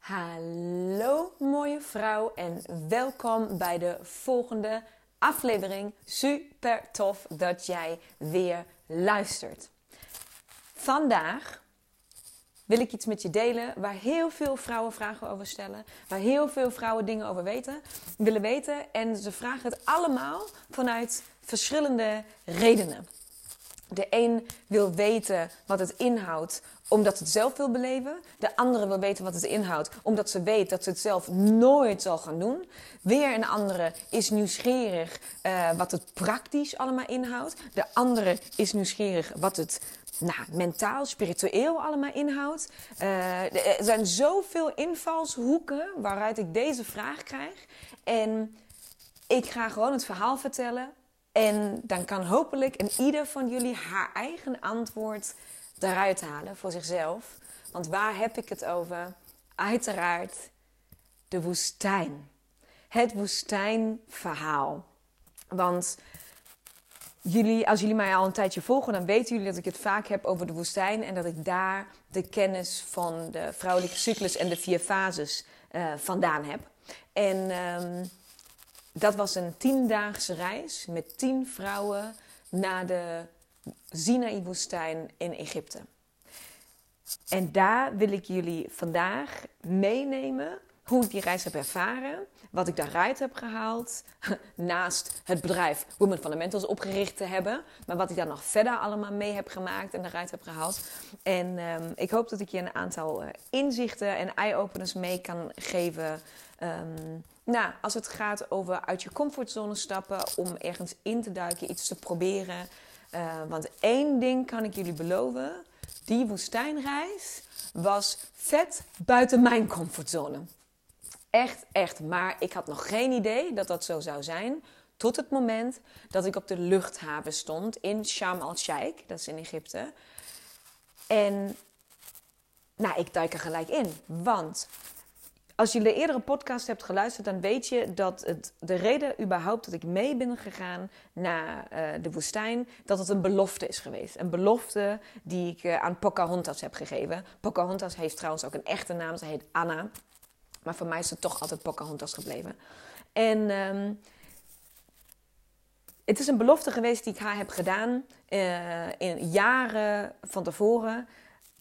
Hallo mooie vrouw en welkom bij de volgende aflevering. Super tof dat jij weer luistert. Vandaag wil ik iets met je delen waar heel veel vrouwen vragen over stellen, waar heel veel vrouwen dingen over weten, willen weten en ze vragen het allemaal vanuit verschillende redenen. De een wil weten wat het inhoudt omdat het zelf wil beleven. De andere wil weten wat het inhoudt omdat ze weet dat ze het zelf nooit zal gaan doen. Weer een andere is nieuwsgierig uh, wat het praktisch allemaal inhoudt. De andere is nieuwsgierig wat het nou, mentaal, spiritueel allemaal inhoudt. Uh, er zijn zoveel invalshoeken waaruit ik deze vraag krijg. En ik ga gewoon het verhaal vertellen en dan kan hopelijk een ieder van jullie haar eigen antwoord eruit halen voor zichzelf. Want waar heb ik het over? Uiteraard de woestijn. Het woestijnverhaal. Want jullie, als jullie mij al een tijdje volgen, dan weten jullie dat ik het vaak heb over de woestijn. En dat ik daar de kennis van de vrouwelijke cyclus en de vier fases uh, vandaan heb. En um, dat was een tiendaagse reis met tien vrouwen naar de Sinaï-woestijn in Egypte. En daar wil ik jullie vandaag meenemen hoe ik die reis heb ervaren, wat ik daaruit heb gehaald, naast het bedrijf Women Fundamentals opgericht te hebben, maar wat ik daar nog verder allemaal mee heb gemaakt en daaruit heb gehaald. En um, ik hoop dat ik je een aantal uh, inzichten en eye-openers mee kan geven. Um, nou, als het gaat over uit je comfortzone stappen, om ergens in te duiken, iets te proberen. Uh, want één ding kan ik jullie beloven: die woestijnreis was vet buiten mijn comfortzone. Echt, echt. Maar ik had nog geen idee dat dat zo zou zijn. Tot het moment dat ik op de luchthaven stond in Sharm el-Sheikh, dat is in Egypte. En nou, ik duik er gelijk in. Want als je de eerdere podcast hebt geluisterd, dan weet je dat het, de reden überhaupt dat ik mee ben gegaan naar uh, de woestijn, dat het een belofte is geweest. Een belofte die ik uh, aan Pocahontas heb gegeven. Pocahontas heeft trouwens ook een echte naam, ze heet Anna. Maar voor mij is het toch altijd Pocahontas gebleven. En um, het is een belofte geweest die ik haar heb gedaan uh, in jaren van tevoren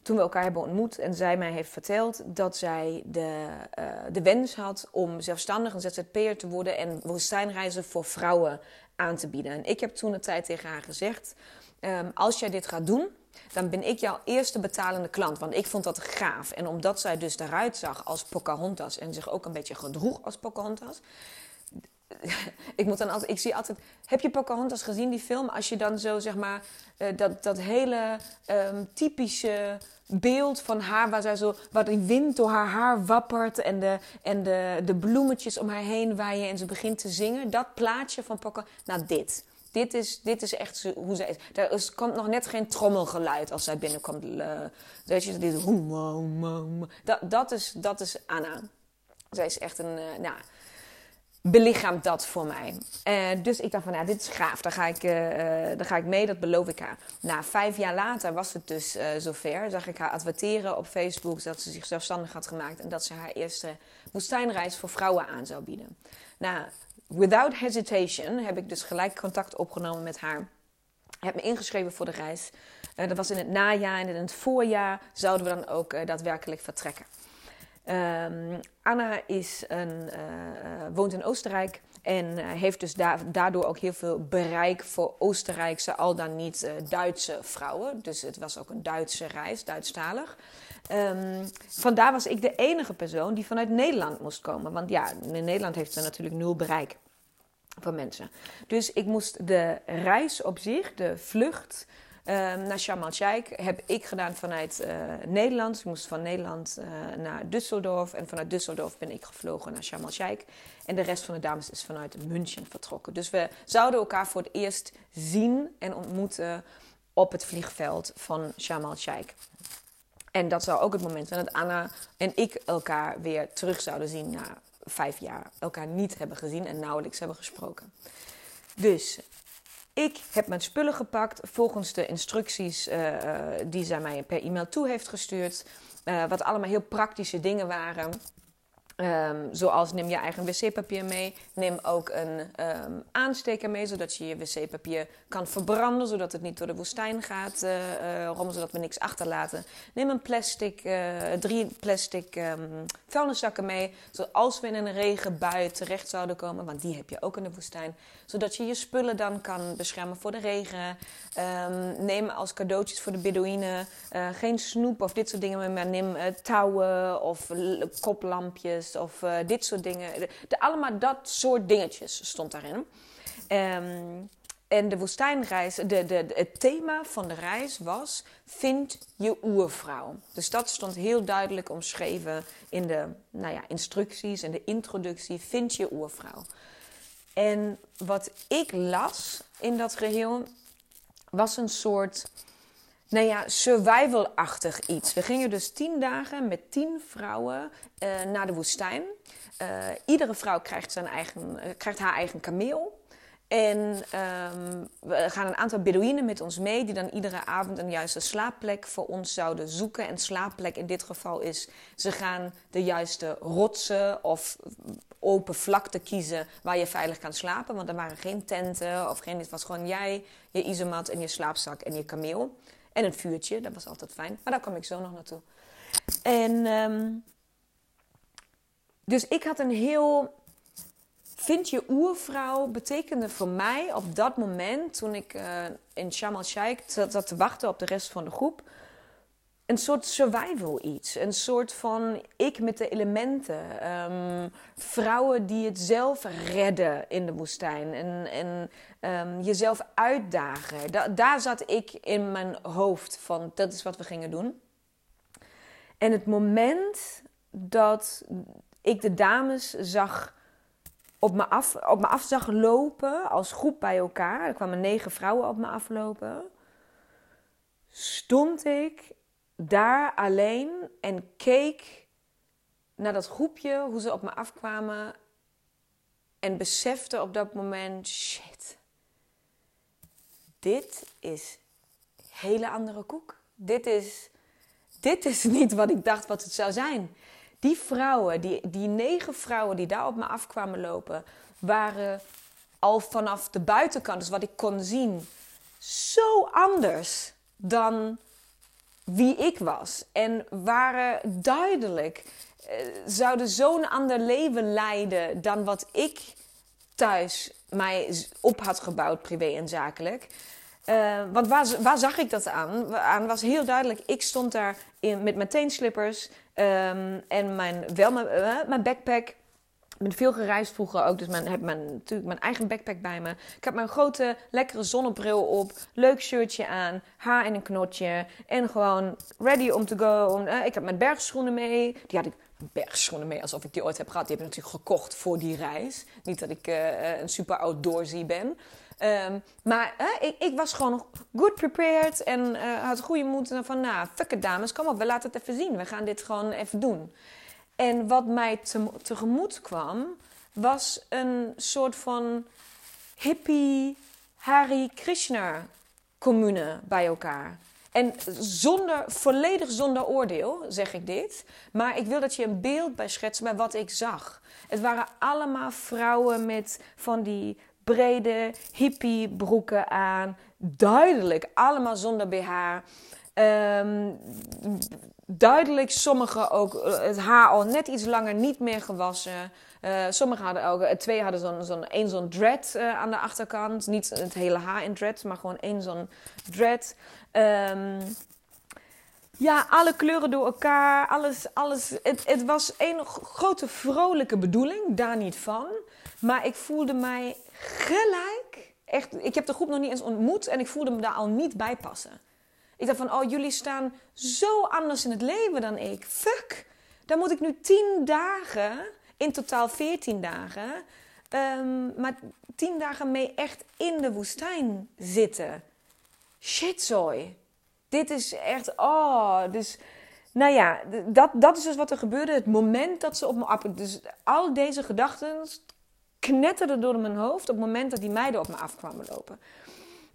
toen we elkaar hebben ontmoet en zij mij heeft verteld dat zij de, uh, de wens had om zelfstandig een ZZP'er te worden en woestijnreizen voor vrouwen aan te bieden. En ik heb toen de tijd tegen haar gezegd: um, als jij dit gaat doen, dan ben ik jouw eerste betalende klant. Want ik vond dat gaaf. En omdat zij dus eruit zag als Pocahontas en zich ook een beetje gedroeg als Pocahontas. ik moet dan altijd, ik zie altijd, heb je Pocahontas gezien, die film? Als je dan zo, zeg maar, uh, dat, dat hele um, typische beeld van haar, waar zij zo, waar die wind door haar haar wappert en de, en de, de bloemetjes om haar heen waaien en ze begint te zingen. Dat plaatje van Pocahontas, nou dit. Dit is, dit is echt hoe zij is. Er is, komt nog net geen trommelgeluid als zij binnenkomt. Uh, weet je, dit, dat, dat, is, dat is Anna. Zij is echt een, uh, nou, belichaamt dat voor mij. Uh, dus ik dacht van, nou, dit is gaaf. Daar ga, ik, uh, ga ik mee, dat beloof ik haar. Nou, vijf jaar later was het dus zover. Zag ik haar adverteren op Facebook dat ze zich zelfstandig had gemaakt... en dat ze haar eerste woestijnreis voor vrouwen aan zou bieden. Nou, without hesitation heb ik dus gelijk contact opgenomen met haar. Heb me ingeschreven voor de reis. dat was in het najaar en in het voorjaar zouden we dan ook daadwerkelijk vertrekken. Um, Anna is een, uh, woont in Oostenrijk en heeft dus da daardoor ook heel veel bereik voor Oostenrijkse, al dan niet Duitse vrouwen. Dus het was ook een Duitse reis, Duitsstalig. Um, vandaar was ik de enige persoon die vanuit Nederland moest komen. Want ja, in Nederland heeft ze natuurlijk nul bereik voor mensen. Dus ik moest de reis op zich, de vlucht, Um, naar Sharm heb ik gedaan vanuit uh, Nederland. Ik moest van Nederland uh, naar Düsseldorf. En vanuit Düsseldorf ben ik gevlogen naar Sharm. En de rest van de dames is vanuit München vertrokken. Dus we zouden elkaar voor het eerst zien en ontmoeten op het vliegveld van Sharm. En dat zou ook het moment zijn dat Anna en ik elkaar weer terug zouden zien na vijf jaar. Elkaar niet hebben gezien en nauwelijks hebben gesproken. Dus ik heb mijn spullen gepakt volgens de instructies uh, die zij mij per e-mail toe heeft gestuurd. Uh, wat allemaal heel praktische dingen waren. Um, zoals neem je eigen wc-papier mee. Neem ook een um, aansteker mee, zodat je je wc-papier kan verbranden, zodat het niet door de woestijn gaat uh, uh, rommen, zodat we niks achterlaten. Neem een plastic, uh, drie plastic um, vuilniszakken mee, zodat als we in een regenbui terecht zouden komen, want die heb je ook in de woestijn, zodat je je spullen dan kan beschermen voor de regen. neem als cadeautjes voor de Bedouinen geen snoep of dit soort dingen, maar neem touwen of koplampjes of uh, dit soort dingen. De, allemaal dat soort dingetjes stond daarin. Um, en de woestijnreis, de, de, het thema van de reis was: Vind je oervrouw. Dus dat stond heel duidelijk omschreven in de nou ja, instructies en de introductie: Vind je oervrouw. En wat ik las in dat geheel was een soort nou ja, survival-achtig iets. We gingen dus tien dagen met tien vrouwen uh, naar de woestijn. Uh, iedere vrouw krijgt, zijn eigen, uh, krijgt haar eigen kameel. En um, we gaan een aantal Bedouinen met ons mee, die dan iedere avond een juiste slaapplek voor ons zouden zoeken. En slaapplek in dit geval is, ze gaan de juiste rotsen of open vlakte kiezen waar je veilig kan slapen. Want er waren geen tenten of geen, het was gewoon jij, je isomat en je slaapzak en je kameel. En een vuurtje, dat was altijd fijn. Maar daar kom ik zo nog naartoe. En um, dus ik had een heel. Vind je oervrouw betekende voor mij op dat moment, toen ik uh, in Sharm el-Sheikh zat, zat te wachten op de rest van de groep, een soort survival iets. Een soort van ik met de elementen. Um, vrouwen die het zelf redden in de woestijn. En, en um, jezelf uitdagen. Da daar zat ik in mijn hoofd van dat is wat we gingen doen. En het moment dat ik de dames zag op me af, op me af lopen als groep bij elkaar. Er kwamen negen vrouwen op me aflopen. Stond ik daar alleen en keek naar dat groepje, hoe ze op me afkwamen. En besefte op dat moment: shit, dit is hele andere koek. Dit is, dit is niet wat ik dacht wat het zou zijn. Die vrouwen, die, die negen vrouwen die daar op me afkwamen lopen, waren al vanaf de buitenkant, dus wat ik kon zien, zo anders dan wie ik was. En waren duidelijk, uh, zouden zo'n ander leven leiden dan wat ik thuis mij op had gebouwd, privé en zakelijk. Uh, want waar, waar, zag ik dat aan? Aan was heel duidelijk, ik stond daar in, met mijn teenslippers um, en mijn, wel mijn, uh, mijn backpack ben veel gereisd vroeger ook, dus ik heb mijn, natuurlijk mijn eigen backpack bij me. Ik heb mijn grote, lekkere zonnebril op, leuk shirtje aan, haar in een knotje en gewoon ready om to go. Uh, ik heb mijn bergschoenen mee. Die had ik bergschoenen mee, alsof ik die ooit heb gehad. Die heb ik natuurlijk gekocht voor die reis. Niet dat ik uh, een super outdoorsy ben. Um, maar ik, ik, was gewoon good prepared en had goede moed. Van, nou, fuck it dames, kom op, we laten het even zien. We gaan dit gewoon even doen. En wat mij te, tegemoet kwam, was een soort van hippie Hari Krishna commune bij elkaar. En zonder, volledig zonder oordeel zeg ik dit. Maar ik wil dat je een beeld bij schetst bij wat ik zag. Het waren allemaal vrouwen met van die brede hippie broeken aan. Duidelijk, allemaal zonder BH. Um, duidelijk, sommigen ook eh, het haar al net iets langer niet meer gewassen. Uh, sommigen hadden ook, eh, twee hadden zo'n, zo'n, één zo'n dread aan de achterkant. Niet het hele haar in dread, maar gewoon één zo'n dread. Um, ja, alle kleuren door elkaar, alles, alles. Het, het was een grote vrolijke bedoeling, daar niet van. Maar ik voelde mij gelijk, echt, ik heb de groep nog niet eens ontmoet en ik voelde me daar al niet bij passen. Ik dacht van, oh, jullie staan zo anders in het leven dan ik. Fuck, dan moet ik nu tien dagen, in totaal veertien dagen, um, maar tien dagen mee echt in de woestijn zitten. Shitzooi. Dit is echt, oh, dus... Nou ja, dat, dat is dus wat er gebeurde. Het moment dat ze op me af... Dus al deze gedachten knetterden door mijn hoofd op het moment dat die meiden op me afkwamen lopen.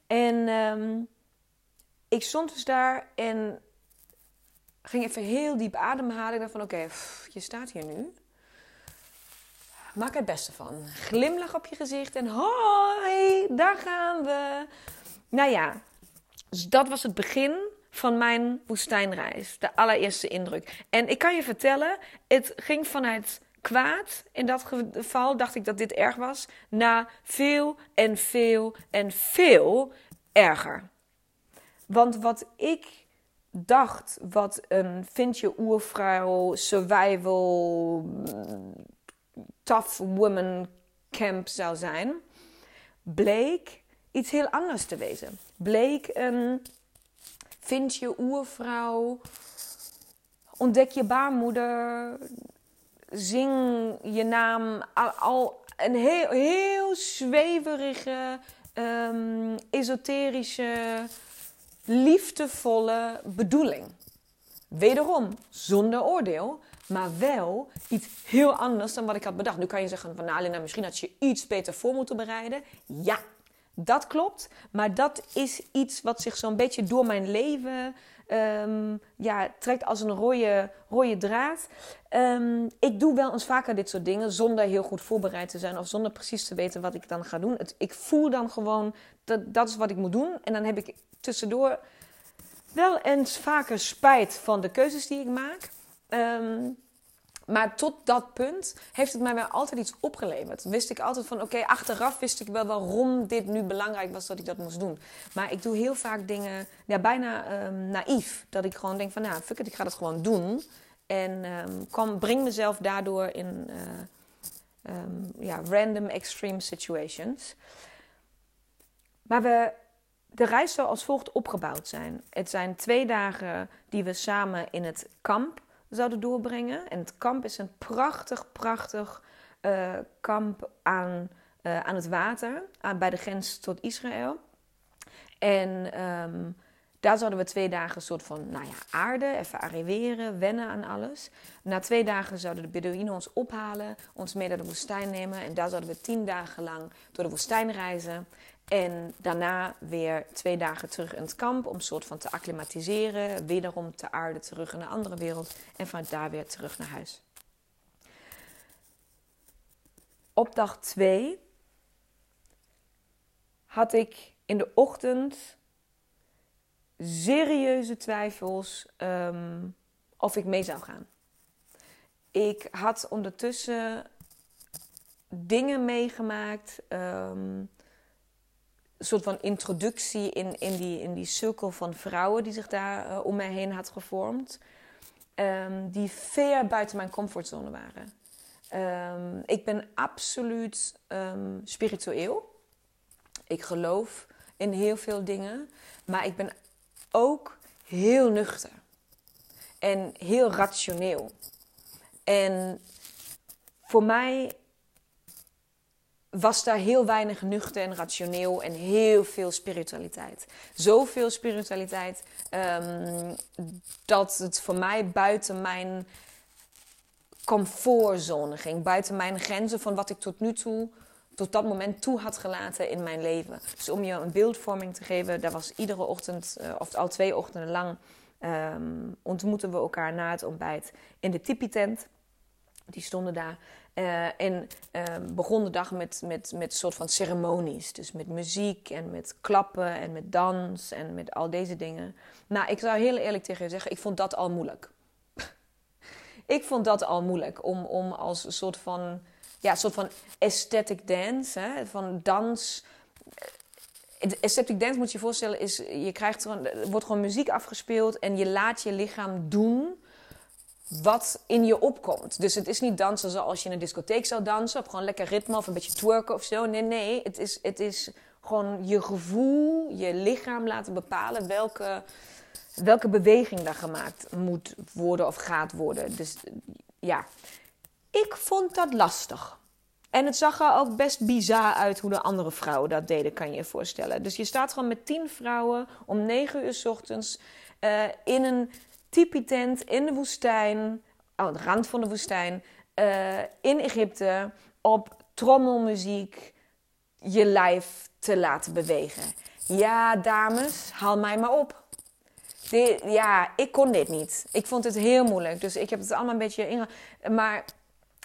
En ehm, ik stond dus daar en ging even heel diep ademhalen. Ik dacht van oké, je staat hier nu. Maak er het beste van. Glimlach op je gezicht en hoi, daar gaan we. Nou ja, dus dat was het begin van mijn woestijnreis. De allereerste indruk. En ik kan je vertellen, het ging vanuit kwaad. In dat geval dacht ik dat dit erg was. Na veel en veel en veel erger. Want wat ik dacht, wat een vind je oervrouw, survival, tough woman camp zou zijn, bleek iets heel anders te wezen. Bleek een vind je oervrouw, ontdek je baarmoeder, zing je naam, al, een heel, heel zweverige, um, esoterische, liefdevolle bedoeling. Wederom, zonder oordeel, maar wel iets heel anders dan wat ik had bedacht. Nu kan je zeggen van, nou misschien had je iets beter voor moeten bereiden. Ja, dat klopt, maar dat is iets wat zich zo'n beetje door mijn leven um, ja, trekt als een rode, rode draad. Um, ik doe wel eens vaker dit soort dingen zonder heel goed voorbereid te zijn of zonder precies te weten wat ik dan ga doen. Ik voel dan gewoon dat dat is wat ik moet doen en dan heb ik tussendoor wel eens vaker spijt van de keuzes die ik maak. Um, maar tot dat punt heeft het mij wel altijd iets opgeleverd. Wist ik altijd van, oké, achteraf wist ik wel waarom dit nu belangrijk was dat ik dat moest doen. Maar ik doe heel vaak dingen, ja, bijna um, naïef. Dat ik gewoon denk van, nou, fuck it, ik ga dat gewoon doen. En kom, breng mezelf daardoor in uh, um, ja, random extreme situations. Maar we, de reis zal als volgt opgebouwd zijn. Het zijn twee dagen die we samen in het kamp zouden doorbrengen. En het kamp is een prachtig, prachtig uh, kamp aan, uh, aan het water, aan, bij de grens tot Israël. En um, daar zouden we twee dagen een soort van nou ja, aarde, even arriveren, wennen aan alles. Na twee dagen zouden de Bedouinen ons ophalen, ons mee naar de woestijn nemen. En daar zouden we tien dagen lang door de woestijn reizen. En daarna weer twee dagen terug in het kamp om soort van te acclimatiseren. Wederom te aarde terug in een andere wereld. En van daar weer terug naar huis. Op dag twee had ik in de ochtend serieuze twijfels um, of ik mee zou gaan. Ik had ondertussen dingen meegemaakt. Een soort van introductie in, in, die, in die cirkel van vrouwen die zich daar uh, om mij heen had gevormd. Um, die ver buiten mijn comfortzone waren. Um, ik ben absoluut um, spiritueel. Ik geloof in heel veel dingen. Maar ik ben ook heel nuchter. En heel rationeel. En voor mij was daar heel weinig nuchter en rationeel en heel veel spiritualiteit. Zoveel spiritualiteit um, dat het voor mij buiten mijn comfortzone ging. Buiten mijn grenzen van wat ik tot nu toe, tot dat moment toe had gelaten in mijn leven. Dus om je een beeldvorming te geven, daar was iedere ochtend, uh, of al twee ochtenden lang, um, ontmoeten we elkaar na het ontbijt in de tipi-tent. Die stonden daar. Uh, en uh, begon de dag met, met, met een soort van ceremonies. Dus met muziek en met klappen en met dans en met al deze dingen. Nou, ik zou heel eerlijk tegen je zeggen, ik vond dat al moeilijk. ik vond dat al moeilijk om, om als een soort van, ja, soort van aesthetic dance, hè, van dans. Aesthetic dance moet je je voorstellen, is je krijgt er wordt gewoon muziek afgespeeld en je laat je lichaam doen wat in je opkomt. Dus het is niet dansen zoals je in een discotheek zou dansen. Of gewoon lekker ritme of een beetje twerken of zo. Nee, nee. Het is, het is gewoon je gevoel, je lichaam laten bepalen welke, welke beweging daar gemaakt moet worden of gaat worden. Dus ja, ik vond dat lastig. En het zag er ook best bizar uit hoe de andere vrouwen dat deden, kan je je voorstellen. Dus je staat gewoon met tien vrouwen om negen uur s ochtends uh, in een tipi-tent in de woestijn, aan de rand van de woestijn, uh, in Egypte, op trommelmuziek je lijf te laten bewegen. Ja, dames, haal mij maar op. Ja, ik kon dit niet. Ik vond het heel moeilijk. Dus ik heb het allemaal een beetje inge... Maar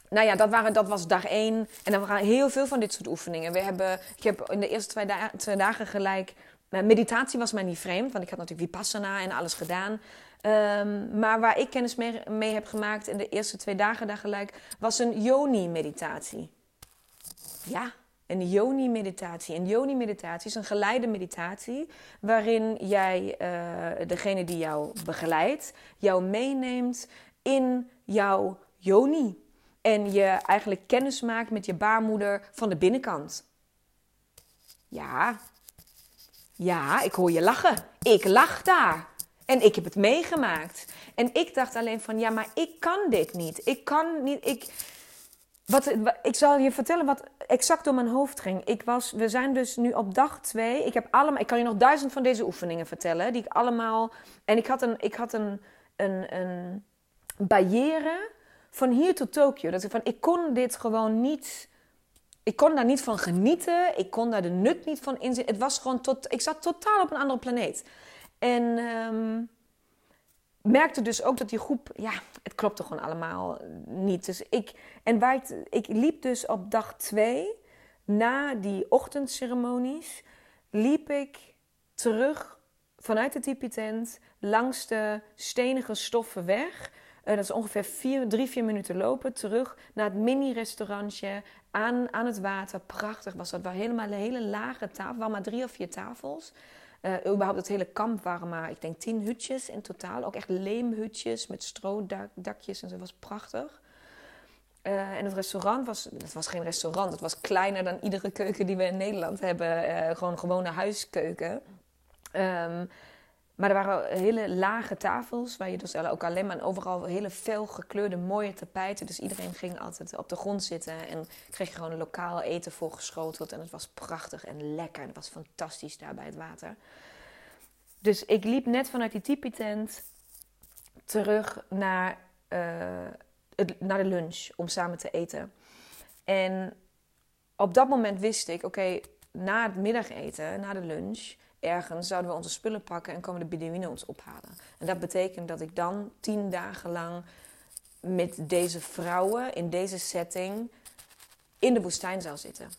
nou ja, dat, waren, dat was dag één. En dan waren heel veel van dit soort oefeningen. We hebben, ik heb in de eerste twee, twee dagen gelijk... Meditatie was mij niet vreemd, want ik had natuurlijk Vipassana en alles gedaan. Um, maar waar ik kennis mee, heb gemaakt in de eerste twee dagen daar gelijk... was een yoni-meditatie. Ja, een yoni-meditatie. Een yoni-meditatie is een geleide meditatie waarin jij, uh, degene die jou begeleidt, jou meeneemt in jouw yoni. En je eigenlijk kennis maakt met je baarmoeder van de binnenkant. Ja, ja, ik hoor je lachen. Ik lach daar. En ik heb het meegemaakt. En ik dacht alleen van, ja, maar ik kan dit niet. Ik kan niet, ik... Wat, ik zal je vertellen wat exact door mijn hoofd ging. Ik was, we zijn dus nu op dag twee. Ik, heb allemaal, ik kan je nog duizend van deze oefeningen vertellen. Die ik allemaal. En ik had een, ik had een, een, een barrière van hier tot Tokio. Dat ik van, ik kon dit gewoon niet. Ik kon daar niet van genieten. Ik kon daar de nut niet van inzien. Het was gewoon tot. Ik zat totaal op een andere planeet. En um, merkte dus ook dat die groep, ja, het klopte gewoon allemaal niet. Dus ik, en waar ik, liep dus op dag twee, na die ochtendceremonies, liep ik terug vanuit de tipi-tent langs de stenige stoffen weg. Uh, dat is ongeveer vier, drie, vier minuten lopen. Terug naar het mini-restaurantje aan, aan het water. Prachtig was dat. Waar helemaal een hele lage tafel. waren maar drie of vier tafels. Uh, überhaupt het hele kamp waren maar, ik denk, tien hutjes in totaal. Ook echt leemhutjes met stroodakjes en zo. was prachtig. Uh, en het restaurant was, het was geen restaurant. Het was kleiner dan iedere keuken die we in Nederland hebben. Uh, gewoon gewone huiskeuken. Um, maar er waren hele lage tafels, waar je dus ook alleen maar overal hele fel gekleurde mooie tapijten. Dus iedereen ging altijd op de grond zitten en kreeg gewoon lokaal eten voorgeschoteld. En het was prachtig en lekker. En het was fantastisch daar bij het water. Dus ik liep net vanuit die tipi-tent terug naar, het, naar de lunch om samen te eten. En op dat moment wist ik, oké, na het middageten, na de lunch ergens zouden we onze spullen pakken en komen de Bedouinen ons ophalen. En dat betekent dat ik dan tien dagen lang met deze vrouwen in deze setting in de woestijn zou zitten.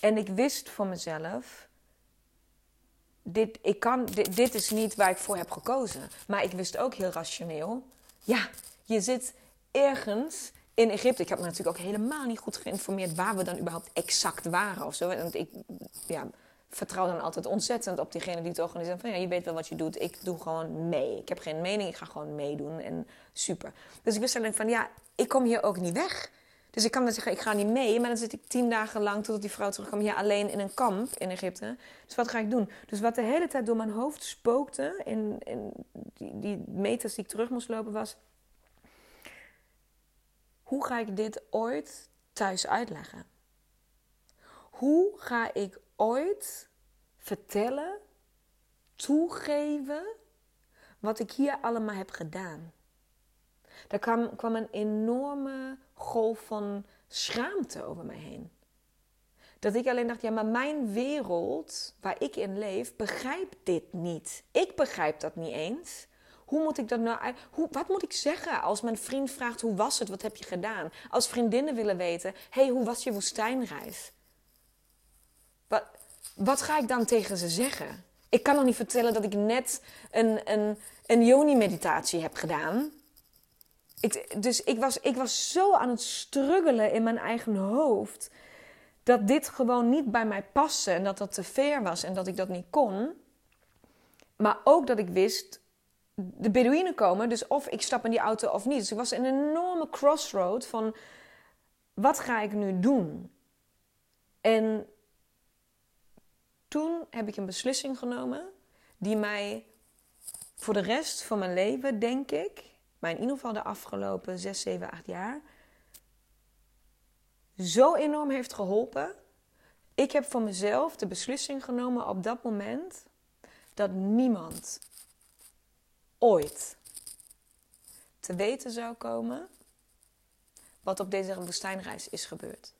En ik wist voor mezelf, dit, ik kan, dit, dit is niet waar ik voor heb gekozen. Maar ik wist ook heel rationeel, ja, je zit ergens in Egypte. Ik heb me natuurlijk ook helemaal niet goed geïnformeerd waar we dan überhaupt exact waren of zo. Want ik, ja, vertrouw dan altijd ontzettend op diegene die het organiseert. Van ja, je weet wel wat je doet. Ik doe gewoon mee. Ik heb geen mening, ik ga gewoon meedoen. En super. Dus ik wist dan van ja, ik kom hier ook niet weg. Dus ik kan dan zeggen, ik ga niet mee. Maar dan zit ik tien dagen lang totdat die vrouw terugkomt hier alleen in een kamp in Egypte. Dus wat ga ik doen? Dus wat de hele tijd door mijn hoofd spookte in die, die meters die ik terug moest lopen was... Hoe ga ik dit ooit thuis uitleggen? Hoe ga ik ooit vertellen, toegeven wat ik hier allemaal heb gedaan. Daar kwam, kwam een enorme golf van schaamte over mij heen. Dat ik alleen dacht, ja, maar mijn wereld waar ik in leef, begrijpt dit niet. Ik begrijp dat niet eens. Hoe moet ik dat nou hoe, Wat moet ik zeggen als mijn vriend vraagt: hoe was het? Wat heb je gedaan? Als vriendinnen willen weten: hey, hoe was je woestijnreis? Wat, wat ga ik dan tegen ze zeggen? Ik kan nog niet vertellen dat ik net een, een, een yoni-meditatie heb gedaan. Ik, dus ik was, ik was zo aan het struggelen in mijn eigen hoofd. Dat dit gewoon niet bij mij paste en dat dat te ver was en dat ik dat niet kon. Maar ook dat ik wist, de Bedouinen komen, dus of ik stap in die auto of niet. Dus ik was een enorme crossroad van, wat ga ik nu doen? En toen heb ik een beslissing genomen die mij voor de rest van mijn leven, denk ik, maar in ieder geval de afgelopen 6, 7, 8 jaar, zo enorm heeft geholpen. Ik heb voor mezelf de beslissing genomen op dat moment dat niemand ooit te weten zou komen wat op deze woestijnreis is gebeurd.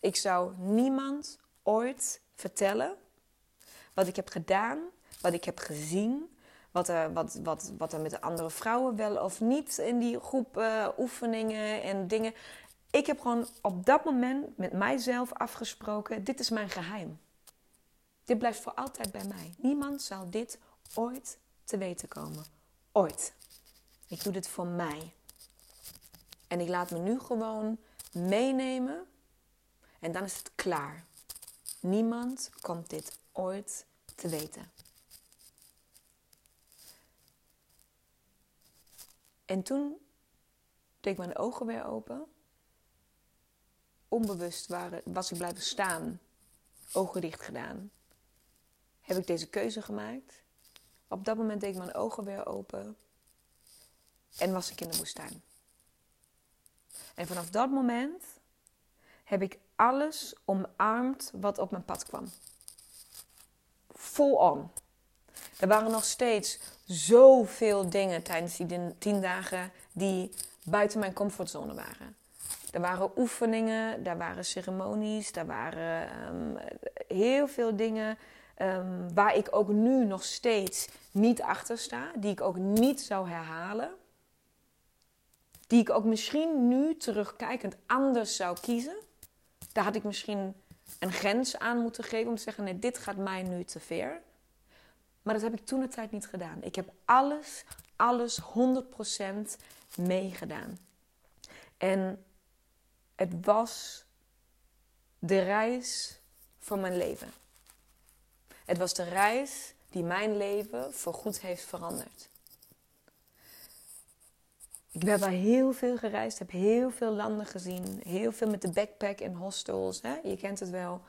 Ik zou niemand ooit vertellen wat ik heb gedaan, wat ik heb gezien, wat er, wat, wat, wat er met de andere vrouwen wel of niet in die groep uh, oefeningen en dingen. Ik heb gewoon op dat moment met mijzelf afgesproken: dit is mijn geheim. Dit blijft voor altijd bij mij. Niemand zal dit ooit te weten komen. Ooit. Ik doe dit voor mij. En ik laat me nu gewoon meenemen. En dan is het klaar. Niemand komt dit ooit te weten. En toen deed ik mijn ogen weer open. Onbewust waren, was ik blijven staan, ogen dicht gedaan. Heb ik deze keuze gemaakt? Op dat moment deed ik mijn ogen weer open en was ik in de woestijn. En vanaf dat moment heb ik alles omarmd wat op mijn pad kwam. Full on. Er waren nog steeds zoveel dingen tijdens die tien dagen die buiten mijn comfortzone waren. Er waren oefeningen, er waren ceremonies, er waren ehm, heel veel dingen um, waar ik ook nu nog steeds niet achter sta, die ik ook niet zou herhalen. Die ik ook misschien nu terugkijkend anders zou kiezen. Daar had ik misschien een grens aan moeten geven om te zeggen: nee, dit gaat mij nu te ver. Maar dat heb ik toen de tijd niet gedaan. Ik heb alles, alles 100% meegedaan. En het was de reis van mijn leven. Het was de reis die mijn leven voorgoed heeft veranderd. Ik heb wel heel veel gereisd, heb heel veel landen gezien, heel veel met de backpack en hostels. Hè? Je kent het wel.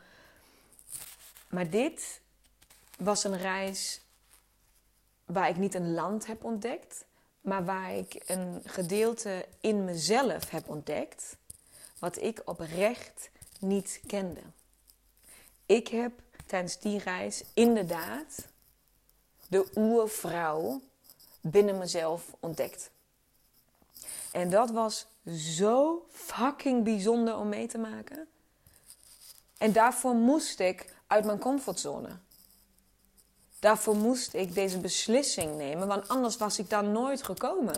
Maar dit was een reis waar ik niet een land heb ontdekt, maar waar ik een gedeelte in mezelf heb ontdekt, wat ik oprecht niet kende. Ik heb tijdens die reis inderdaad de oervrouw binnen mezelf ontdekt. En dat was zo fucking bijzonder om mee te maken. En daarvoor moest ik uit mijn comfortzone. Daarvoor moest ik deze beslissing nemen, want anders was ik daar nooit gekomen.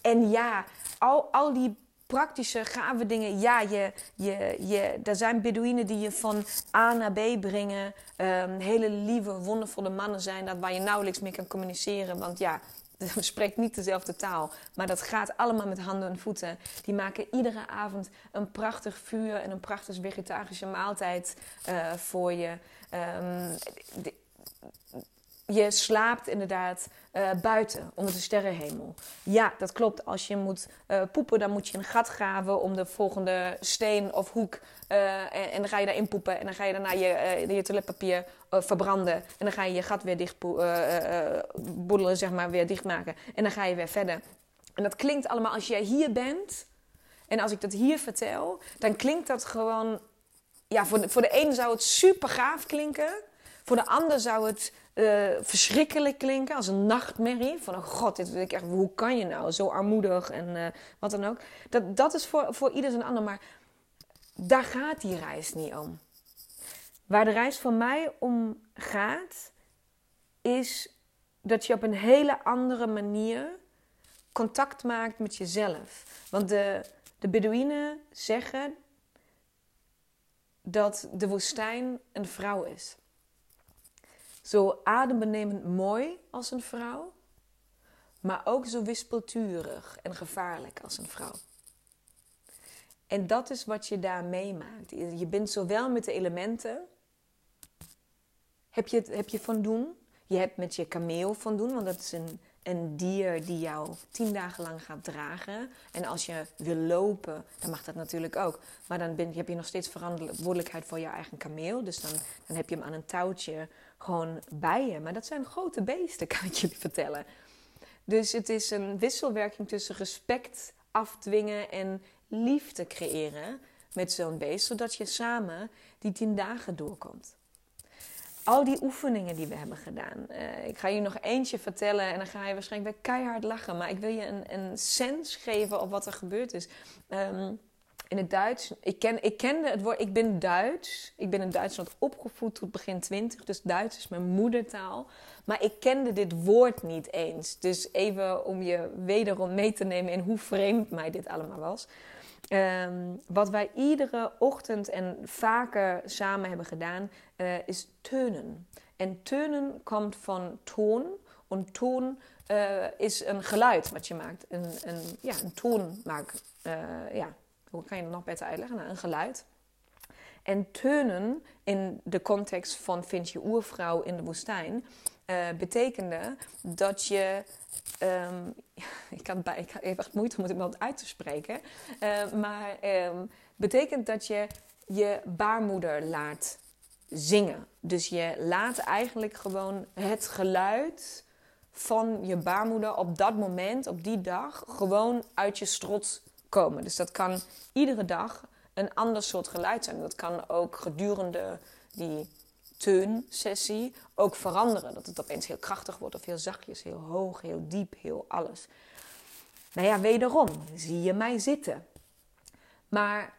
En ja, al, al die praktische, gave dingen. Ja, je, je, je, er zijn Bedouinen die je van A naar B brengen. Um, hele lieve, wondervolle mannen zijn dat waar je nauwelijks mee kan communiceren. Want ja, spreekt niet dezelfde taal. Maar dat gaat allemaal met handen en voeten. Die maken iedere avond een prachtig vuur en een prachtig vegetarische maaltijd uh, voor je. Um, je slaapt inderdaad uh, buiten onder de sterrenhemel. Ja, dat klopt. Als je moet uh, poepen, dan moet je een gat graven om de volgende steen of hoek. En, en, dan ga je daarin poepen. En dan ga je daarna je, je toiletpapier verbranden. En dan ga je je gat weer dicht boedelen, zeg maar, weer dichtmaken. En dan ga je weer verder. En dat klinkt allemaal als jij hier bent. En als ik dat hier vertel, dan klinkt dat gewoon. Ja, voor de, voor de een zou het super gaaf klinken. Voor de ander zou het uh, verschrikkelijk klinken, als een nachtmerrie. Van, oh god, dit, ik echt, hoe kan je nou? Zo armoedig en uh, wat dan ook. Dat, dat is voor, voor ieder zijn ander, maar daar gaat die reis niet om. Waar de reis voor mij om gaat, is dat je op een hele andere manier contact maakt met jezelf. Want de, de Bedouinen zeggen dat de woestijn een vrouw is. Zo adembenemend mooi als een vrouw, maar ook zo wispelturig en gevaarlijk als een vrouw. En dat is wat je daar meemaakt. Je bent zowel met de elementen, heb je, heb je van doen. Je hebt met je kameel van doen, want dat is een, een dier die jou tien dagen lang gaat dragen. En als je wil lopen, dan mag dat natuurlijk ook. Maar dan ben, heb je nog steeds verantwoordelijkheid voor je eigen kameel. Dus dan, dan heb je hem aan een touwtje gewoon bij je. Maar dat zijn grote beesten, kan ik jullie vertellen. Dus het is een wisselwerking tussen respect afdwingen en liefde creëren met zo'n beest, zodat je samen die tien dagen doorkomt. Al die oefeningen die we hebben gedaan. Uh, ik ga je nog eentje vertellen en dan ga je waarschijnlijk weer keihard lachen. Maar ik wil je een, een sens geven op wat er gebeurd is. Um, in het Duits. Ik, ken, ik kende het woord. Ik ben Duits. Ik ben in Duitsland opgevoed tot begin 20. Dus Duits is mijn moedertaal. Maar ik kende dit woord niet eens. Dus even om je wederom mee te nemen in hoe vreemd mij dit allemaal was. Ehm, wat wij iedere ochtend en vaker samen hebben gedaan, uh, is turnen. En turnen komt van toon. En toon uh, is een geluid wat je maakt. Een, een, ja, een toon maakt. Uh, ja, hoe kan je dat nog beter uitleggen? Nou, een geluid. En turnen in de context van vind je oervrouw in de woestijn uh, betekende dat je. Um, ik, kan bij, ik heb echt moeite om het iemand uit te spreken. Uh, maar um, betekent dat je je baarmoeder laat zingen. Dus je laat eigenlijk gewoon het geluid van je baarmoeder op dat moment, op die dag, gewoon uit je strot komen. Dus dat kan iedere dag een ander soort geluid zijn. Dat kan ook gedurende die teun-sessie ook veranderen. Dat het opeens heel krachtig wordt of heel zachtjes, heel hoog, heel diep, heel alles. Nou ja, wederom zie je mij zitten. Maar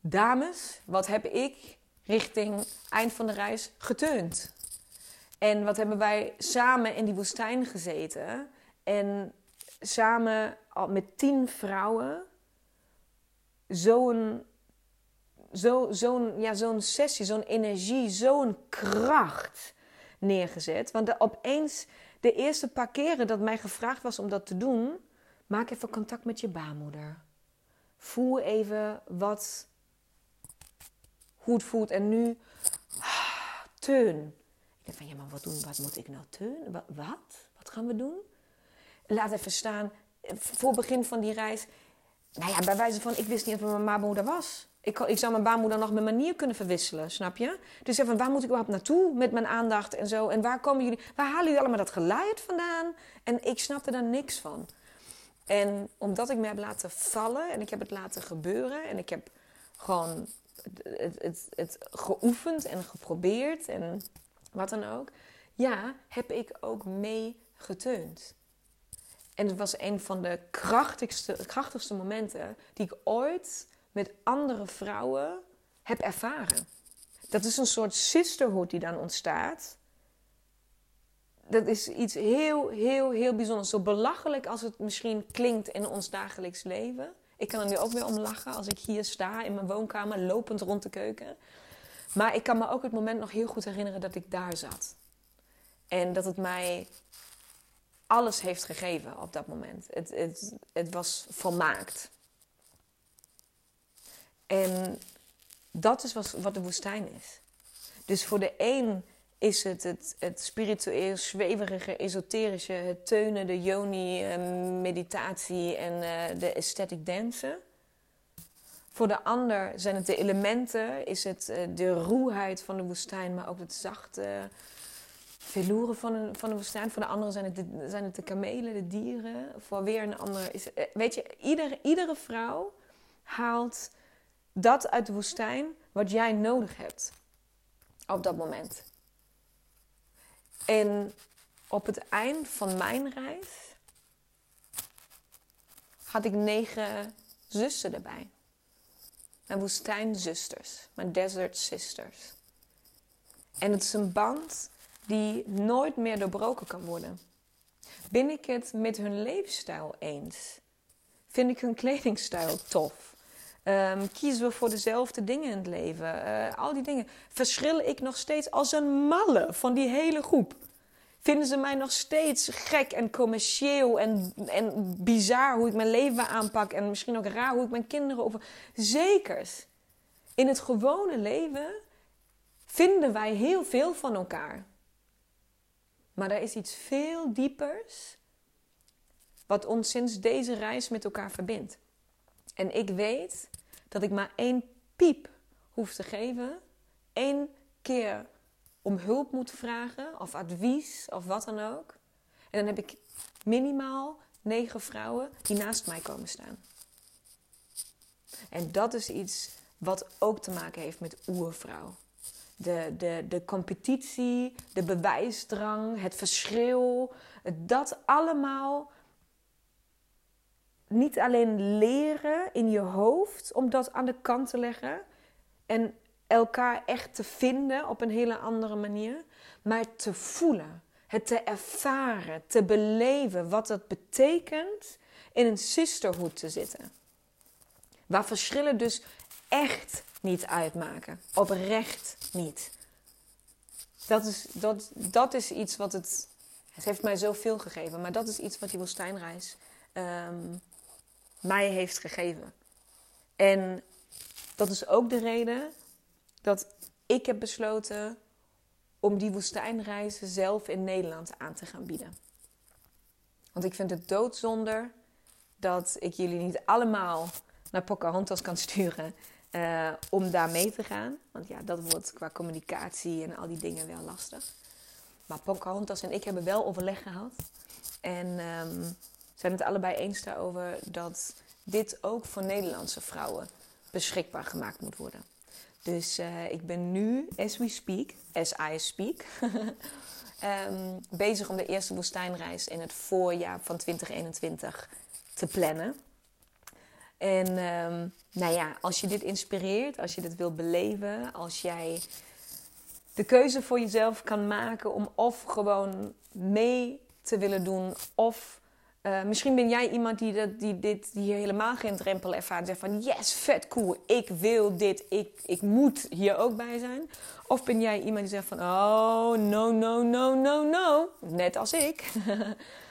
dames, wat heb ik richting eind van de reis geteund? En wat hebben wij samen in die woestijn gezeten? En samen met tien vrouwen zo'n zo, zo'n ja, zo'n sessie, zo'n energie, zo'n kracht neergezet. Want opeens, de eerste paar keren dat mij gevraagd was om dat te doen, maak even contact met je baarmoeder. Voel even wat, hoe het voelt. En nu, teun. Ik denk van, ja, maar wat doen? Wat moet ik nou teun? Wat? Wat gaan we doen? Laat even staan, voor begin van die reis. Nou ja, bij wijze van, ik wist niet of mijn baarmoeder was. Ik, ik zou mijn baarmoeder nog mijn manier kunnen verwisselen, snap je? Dus van, waar moet ik überhaupt naartoe met mijn aandacht en zo? En waar komen jullie, waar halen jullie allemaal dat geluid vandaan? En ik snapte daar niks van. En omdat ik me heb laten vallen en ik heb het laten gebeuren en ik heb gewoon het, het, het geoefend en geprobeerd en wat dan ook, ja, heb ik ook mee geteund. En het was een van de krachtigste, krachtigste momenten die ik ooit met andere vrouwen heb ervaren. Dat is een soort sisterhood die dan ontstaat. Dat is iets heel, heel, heel bijzonders. Zo belachelijk als het misschien klinkt in ons dagelijks leven. Ik kan er nu ook weer om lachen als ik hier sta in mijn woonkamer, lopend rond de keuken. Maar ik kan me ook het moment nog heel goed herinneren dat ik daar zat. En dat het mij alles heeft gegeven op dat moment. Het, het, het was volmaakt. En dat is wat de woestijn is. Dus voor de een is het het, het spiritueel, zweverige, esoterische, het teunen, de yoni, eh, meditatie en uh, de aesthetic dansen. Voor de ander zijn het de elementen, is het uh, de ruwheid van de woestijn, maar ook het zachte veloeren van de, van de woestijn. Voor de anderen zijn het de, zijn het de kamelen, de dieren. Voor weer een ander is. Weet je, ieder, iedere vrouw haalt dat uit de woestijn wat jij nodig hebt op dat moment. En op het eind van mijn reis had ik negen zussen erbij. Mijn woestijnzusters, mijn desert sisters. En het is een band die nooit meer doorbroken kan worden. Ben ik het met hun leefstijl eens? Vind ik hun kledingstijl tof? Um, kiezen we voor dezelfde dingen in het leven? Uh, al die dingen. Verschil ik nog steeds als een malle van die hele groep? Vinden ze mij nog steeds gek en commercieel en, en bizar hoe ik mijn leven aanpak en misschien ook raar hoe ik mijn kinderen over. Zekers. In het gewone leven vinden wij heel veel van elkaar. Maar er is iets veel diepers wat ons sinds deze reis met elkaar verbindt. En ik weet dat ik maar één piep hoef te geven, één keer om hulp moet vragen of advies of wat dan ook. En dan heb ik minimaal negen vrouwen die naast mij komen staan. En dat is iets wat ook te maken heeft met oervrouw. De, de, de competitie, de bewijsdrang, het verschil, dat allemaal niet alleen leren in je hoofd om dat aan de kant te leggen en elkaar echt te vinden op een hele andere manier, maar te voelen, het te ervaren, te beleven wat het betekent in een sisterhood te zitten. Waar verschillen dus echt niet uitmaken. Oprecht niet. Dat is, dat, dat is iets wat het. Het heeft mij zoveel gegeven, maar dat is iets wat die woestijnreis ehm, mij heeft gegeven. En dat is ook de reden dat ik heb besloten om die woestijnreizen zelf in Nederland aan te gaan bieden. Want ik vind het doodzonde dat ik jullie niet allemaal naar Pocahontas kan sturen uh, om daar mee te gaan. Want ja, dat wordt qua communicatie en al die dingen wel lastig. Maar Pocahontas en ik hebben wel overleg gehad. En um, zijn het allebei eens daarover dat dit ook voor Nederlandse vrouwen beschikbaar gemaakt moet worden. Dus uh, ik ben nu, as we speak, as I speak, um, bezig om de eerste woestijnreis in het voorjaar van 2021 te plannen. En um, nou ja, als je dit inspireert, als je dit wil beleven, als jij de keuze voor jezelf kan maken om of gewoon mee te willen doen, of uh, misschien ben jij iemand die, dat, die, dit, hier helemaal geen drempel ervaart. Zegt van yes, vet cool, ik wil dit, ik, ik moet hier ook bij zijn. Of ben jij iemand die zegt van oh, no, no, no, no, no. Net als ik.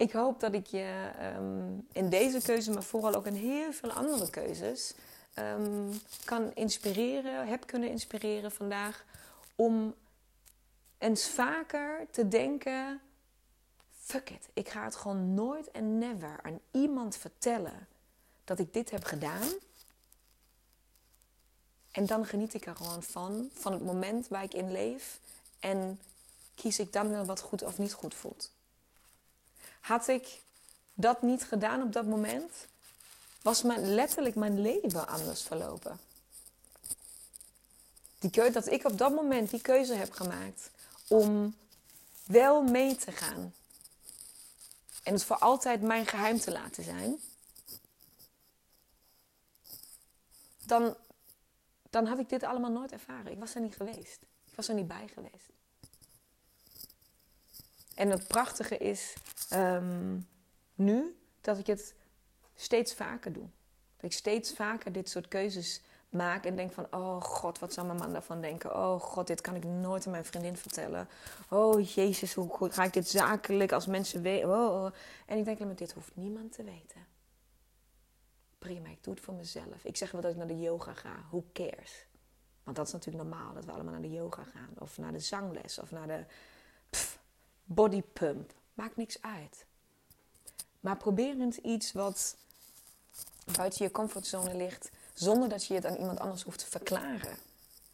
ik hoop dat ik je um, in deze keuze, maar vooral ook in heel veel andere keuzes, um, kan inspireren, heb kunnen inspireren vandaag om eens vaker te denken: fuck it, ik ga het gewoon nooit en never aan iemand vertellen dat ik dit heb gedaan. En dan geniet ik er gewoon van, van het moment waar ik in leef. En kies ik dan wel wat goed of niet goed voelt. Had ik dat niet gedaan op dat moment, was mijn, letterlijk mijn leven anders verlopen. Die keuze, dat ik op dat moment die keuze heb gemaakt om wel mee te gaan. En het voor altijd mijn geheim te laten zijn. Dan, dan had ik dit allemaal nooit ervaren. Ik was er niet geweest. Ik was er niet bij geweest. En het prachtige is ehm, nu dat ik het steeds vaker doe. Dat ik steeds vaker dit soort keuzes maak en denk van... oh god, wat zou mijn man daarvan denken? Oh god, dit kan ik nooit aan mijn vriendin vertellen. Oh jezus, hoe ga ik dit zakelijk als mensen weten? Oh, oh. En ik denk, maar dit hoeft niemand te weten. Prima, ik doe het voor mezelf. Ik zeg wel dat ik naar de yoga ga. Who cares? Want dat is natuurlijk normaal, dat we allemaal naar de yoga gaan. Of naar de zangles, of naar de bodypump. Maakt niks uit. Maar probeer eens iets wat buiten je comfortzone ligt, zonder dat je het aan iemand anders hoeft te verklaren.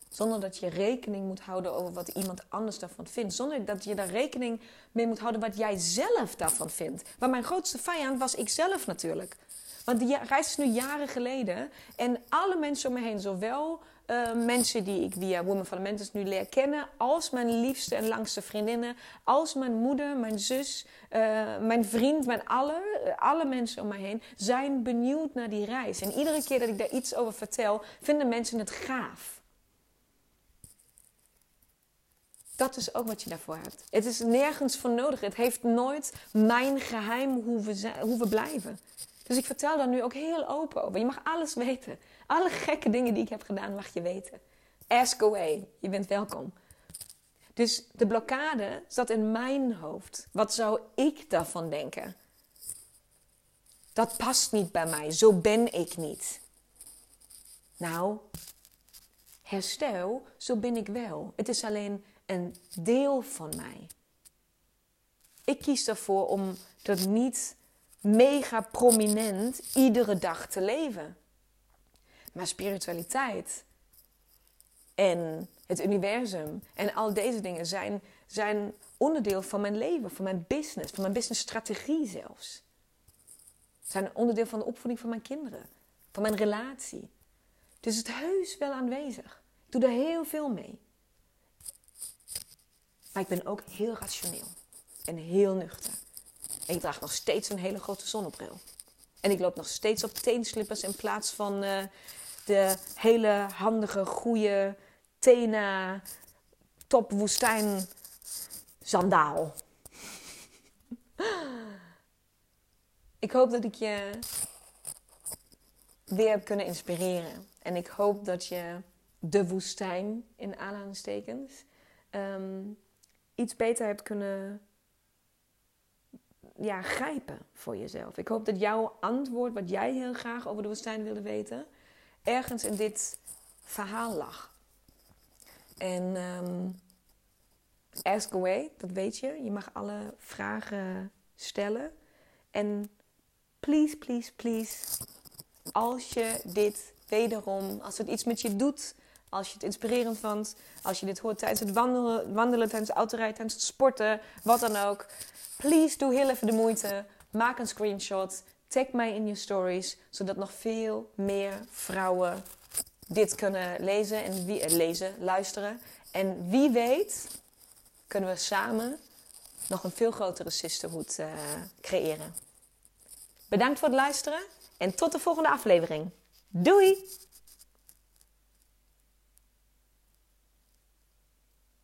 Zonder dat je rekening moet houden over wat iemand anders daarvan vindt. Zonder dat je daar rekening mee moet houden wat jij zelf daarvan vindt. Maar mijn grootste vijand was ik zelf natuurlijk. Want die reis is nu jaren geleden. En alle mensen om me heen, zowel uh, mensen die ik via Women Fundamentals nu leer kennen, als mijn liefste en langste vriendinnen, als mijn moeder, mijn zus, uh, mijn vriend, mijn alle, uh, alle mensen om me heen, zijn benieuwd naar die reis. En iedere keer dat ik daar iets over vertel, vinden mensen het gaaf. Dat is ook wat je daarvoor hebt. Het is nergens voor nodig. Het heeft nooit mijn geheim hoeven, hoeven blijven. Dus ik vertel daar nu ook heel open over. Je mag alles weten. Alle gekke dingen die ik heb gedaan mag je weten. Ask away. Je bent welkom. Dus de blokkade zat in mijn hoofd. Wat zou ik daarvan denken? Dat past niet bij mij. Zo ben ik niet. Nou, herstel, zo ben ik wel. Het is alleen een deel van mij. Ik kies ervoor om dat niet mega prominent iedere dag te leven. Maar spiritualiteit en het universum en al deze dingen zijn, zijn onderdeel van mijn leven, van mijn business, van mijn businessstrategie zelfs. Zijn onderdeel van de opvoeding van mijn kinderen, van mijn relatie. Dus het heus wel aanwezig. Ik doe er heel veel mee. Maar ik ben ook heel rationeel en heel nuchter. En ik draag nog steeds een hele grote zonnebril. En ik loop nog steeds op teenslippers in plaats van uh, de hele handige, goede Tena top woestijn zandaal. Ik hoop dat ik je weer heb kunnen inspireren. En ik hoop dat je de woestijn in aanhalingstekens um, iets beter hebt kunnen ja, grijpen voor jezelf. Ik hoop dat jouw antwoord, wat jij heel graag over de woestijn wilde weten, ergens in dit verhaal lag. En um, ask away, dat weet je. Je mag alle vragen stellen. En please, please, please, als je dit wederom, als het iets met je doet, als je het inspirerend vond, als je dit hoort tijdens het wandelen, wandelen tijdens het autorijden, tijdens het sporten, wat dan ook. Please doe heel even de moeite. Maak een screenshot. Tag mij in je stories, zodat nog veel meer vrouwen dit kunnen lezen en wie, eh, lezen, luisteren. En wie weet kunnen we samen nog een veel grotere sisterhood uh, creëren. Bedankt voor het luisteren en tot de volgende aflevering. Doei!